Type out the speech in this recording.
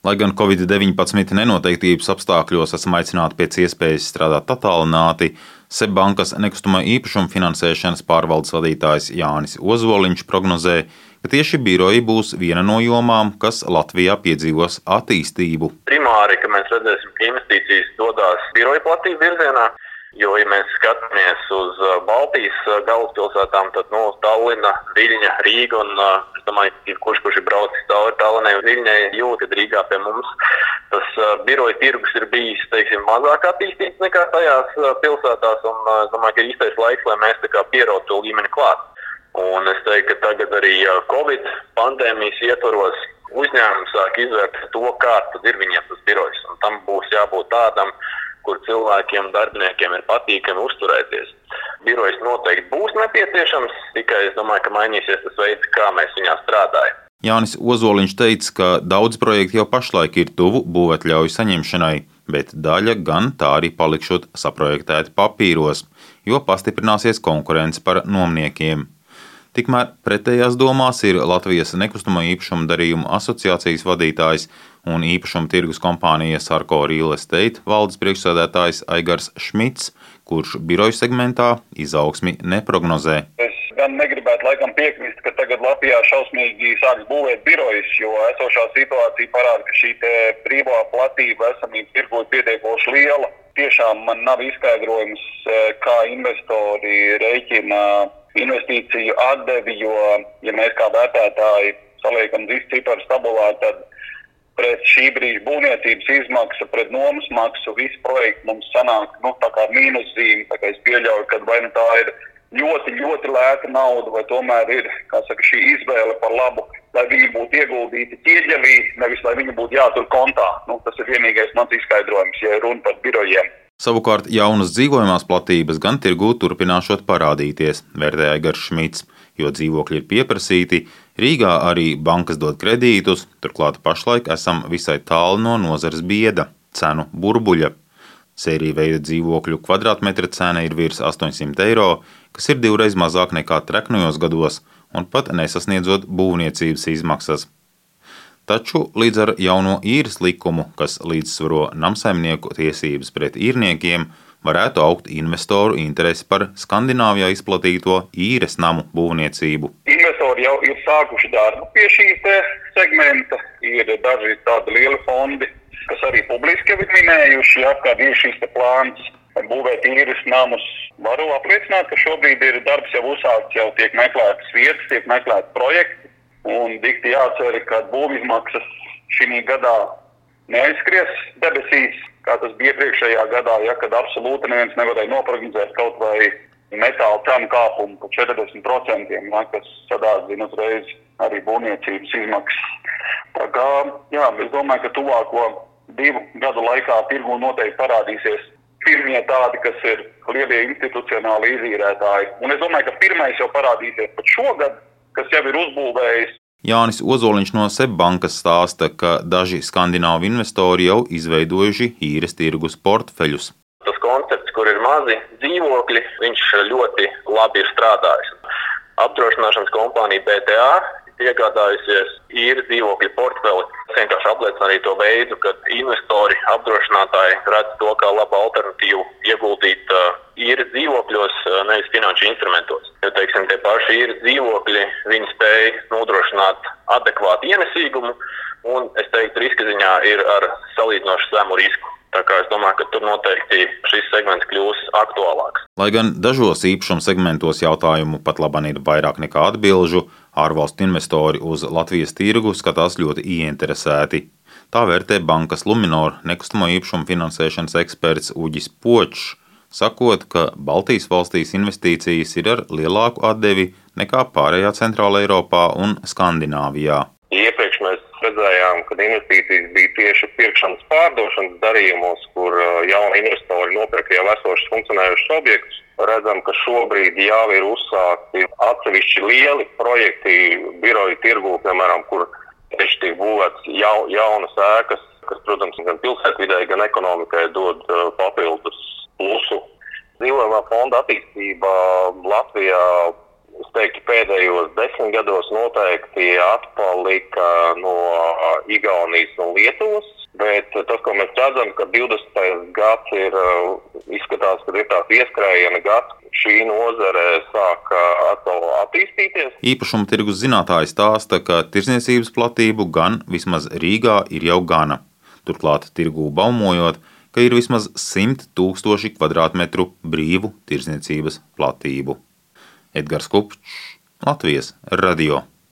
Lai gan Covid-19 nenoteiktības apstākļos esam aicināti pēc iespējas strādāt attālināti, Seibankas nekustamā īpašuma finansēšanas pārvaldes vadītājs Jānis Ozoliņš prognozē, ka tieši biroji būs viena no jomām, kas Latvijā piedzīvos attīstību. Primāri, ka mēs redzēsim, ka investīcijas dodas biroju platību virzienā. Jo, ja mēs skatāmies uz uh, Baltijas uh, galvaspilsētām, tad nu, Tallina, Viļņa, Rīga un uh, es domāju, kurš, kurš ir braucis cauri Tallinai un Viļņai, jūt, ka Rīgā pie mums tas biroja tirgus ir bijis teiksim, mazāk attīstīts nekā tajās pilsētās. Un, es domāju, ka ir īstais laiks, lai mēs pierautu to līmeni klāt. Un es teiktu, ka tagad arī Covid pandēmijas ietvaros uzņēmumi sāk izvērtēt to, kāds ir viņiem tas birojs. Un tam būs jābūt tādam, kur cilvēkiem, darbiniekiem ir patīkami uzturēties. Birojas noteikti būs nepieciešams, tikai es domāju, ka mainīsies tas veids, kā mēs viņā strādājam. Jānis Ozoliņš teica, ka daudz projektu jau pašlaik ir tuvu būvētļauju saņemšanai, bet daļa gan tā arī palikšot saprojektēti papīros, jo pastiprināsies konkurence par nomniekiem. Tikmēr pretējās domās ir Latvijas nekustamā īpašuma darījuma asociācijas vadītājs un īpašuma tirgus kompānijas Arko Real Estate valdes priekšsēdētājs Aigars Šmits, kurš biroju segmentā izaugsmi neprognozē. Es gan negribētu laikam piekrist, ka tagad Latvijā šausmīgi sāks būvēt birojas, jo esošā situācija parāda, ka šī brīvā platība esamība tirgu ir pietiekoši liela. Tiešām man nav izskaidrojums, eh, kā investori rēķina investīciju atdevi, jo, ja mēs kā vērtētāji saliekam visu ciparu tabulā, tad pret šī brīža būvniecības izmaksu, pret nomas maksu, visu projektu mums sanāk nu, mīnuszīme. Es pieļauju, ka vai nu tā ir ļoti, ļoti lēta nauda, vai tomēr ir saka, šī izvēle par labu, lai viņi būtu ieguldīti ķieģelī, nevis lai viņi būtu jātur kontā. Nu, tas ir vienīgais mans izskaidrojums, ja runa par birojiem. Savukārt jaunas dzīvojamās platības gan tirgū turpināšot parādīties, vērtēja Gars Šmits, jo dzīvokļi ir pieprasīti, Rīgā arī bankas dod kredītus, turklāt pašlaik esam visai tālu no nozares bieda - cenu burbuļa. Sērija veida dzīvokļu kvadrātmetra cena ir virs 800 eiro, kas ir divreiz mazāk nekā treknojos gados un pat nesasniedzot būvniecības izmaksas. Taču līdz ar jauno īres likumu, kas līdzsvaro namsaimnieku tiesības pret īrniekiem, varētu augt investoru interesi par Skandināvijā izplatīto īres namu būvniecību. Investori jau ir sākuši darbu pie šī segmenta. Ir daži tādi lieli fondi, kas arī publiski ir minējuši, ja, kad ir šis plāns būvēt īres namus. Varu apliecināt, ka šobrīd ir darbs jau uzsākts, jau tiek meklētas vietas, tiek meklēti projekti. Un dikti jācer, ka būvizmaksas šī gadā neaizskries debesīs, kā tas bija iepriekšējā gadā, ja kad absolūti neviens nevarēja noprognozēt kaut vai metāla cenu kāpumu par 40%, ja, kas sadārdzina uzreiz arī būvniecības izmaksas. Tā kā, jā, es domāju, ka tuvāko divu gadu laikā tirgu noteikti parādīsies pirmie tādi, kas ir lielie institucionāli izīrētāji. Un es domāju, ka pirmais jau parādīsies pat šogad kas jau ir uzbūvējis. Jānis Ozoliņš no Seibankas stāsta, ka daži skandināvu investori jau izveidojuši īres tirgus portfeļus. Tas koncepts, kur ir mazi dzīvokļi, viņš ļoti labi ir strādājis. Apdrošināšanas kompānija BTA iegādājusies īres dzīvokļu portfeli. Tas vienkārši apliecina arī to veidu, ka investori, apdrošinātāji redz to kā labu alternatīvu ieguldīt uh, īres dzīvokļos, uh, nevis finanšu instrumentos. Jo, teiksim, tie paši īres dzīvokļi, spēj nodrošināt adekvātu ienesīgumu, un, es teiktu, riska ziņā ir ar salīdzinoši zemu risku. Tā kā es domāju, ka tur noteikti šis segments kļūs aktuālāks. Lai gan dažos īpašuma segmentos jautājumu pat labāk ir vairāk nekā atbildžu, ārvalstu investori uz Latvijas tirgu skatās ļoti ieinteresēti. Tā vērtē bankas Luminor nekustamo īpašumu finansēšanas eksperts Uģis Počs, sakot, ka Baltijas valstīs investīcijas ir ar lielāku atdevi nekā pārējā Centrāla Eiropā un Skandināvijā. Iepriekš mēs redzējām, ka investīcijas bija tieši pirkšanas pārdošanas darījumos, kur uh, jauni investori nopirka jau esošus funkcionējušus objektus. Redzam, ka šobrīd jau ir uzsākti atsevišķi lieli projekti biroju tirgū, piemēram, kur tieši tiek būvētas jau, jaunas ēkas, kas, protams, gan pilsētvidē, gan ekonomikai dod uh, papildus plusu. Dzīvojamā fonda attīstība Latvijā teiktu, pēdējos desmit gados noteikti atpalika no Igaunijas un Lietuvas. Bet tas, ko mēs redzam, ka 20. gads ir, izskatās, ka ir tāds ieskrējiena gads, šī nozare sāk atkal attīstīties. Īpašuma tirgus zinātājs stāsta, ka tirzniecības platību gan vismaz Rīgā ir jau gana. Turklāt tirgū baumojot, ka ir vismaz 100 tūkstoši kvadrātmetru brīvu tirzniecības platību. Edgars Kupčs, Latvijas radio.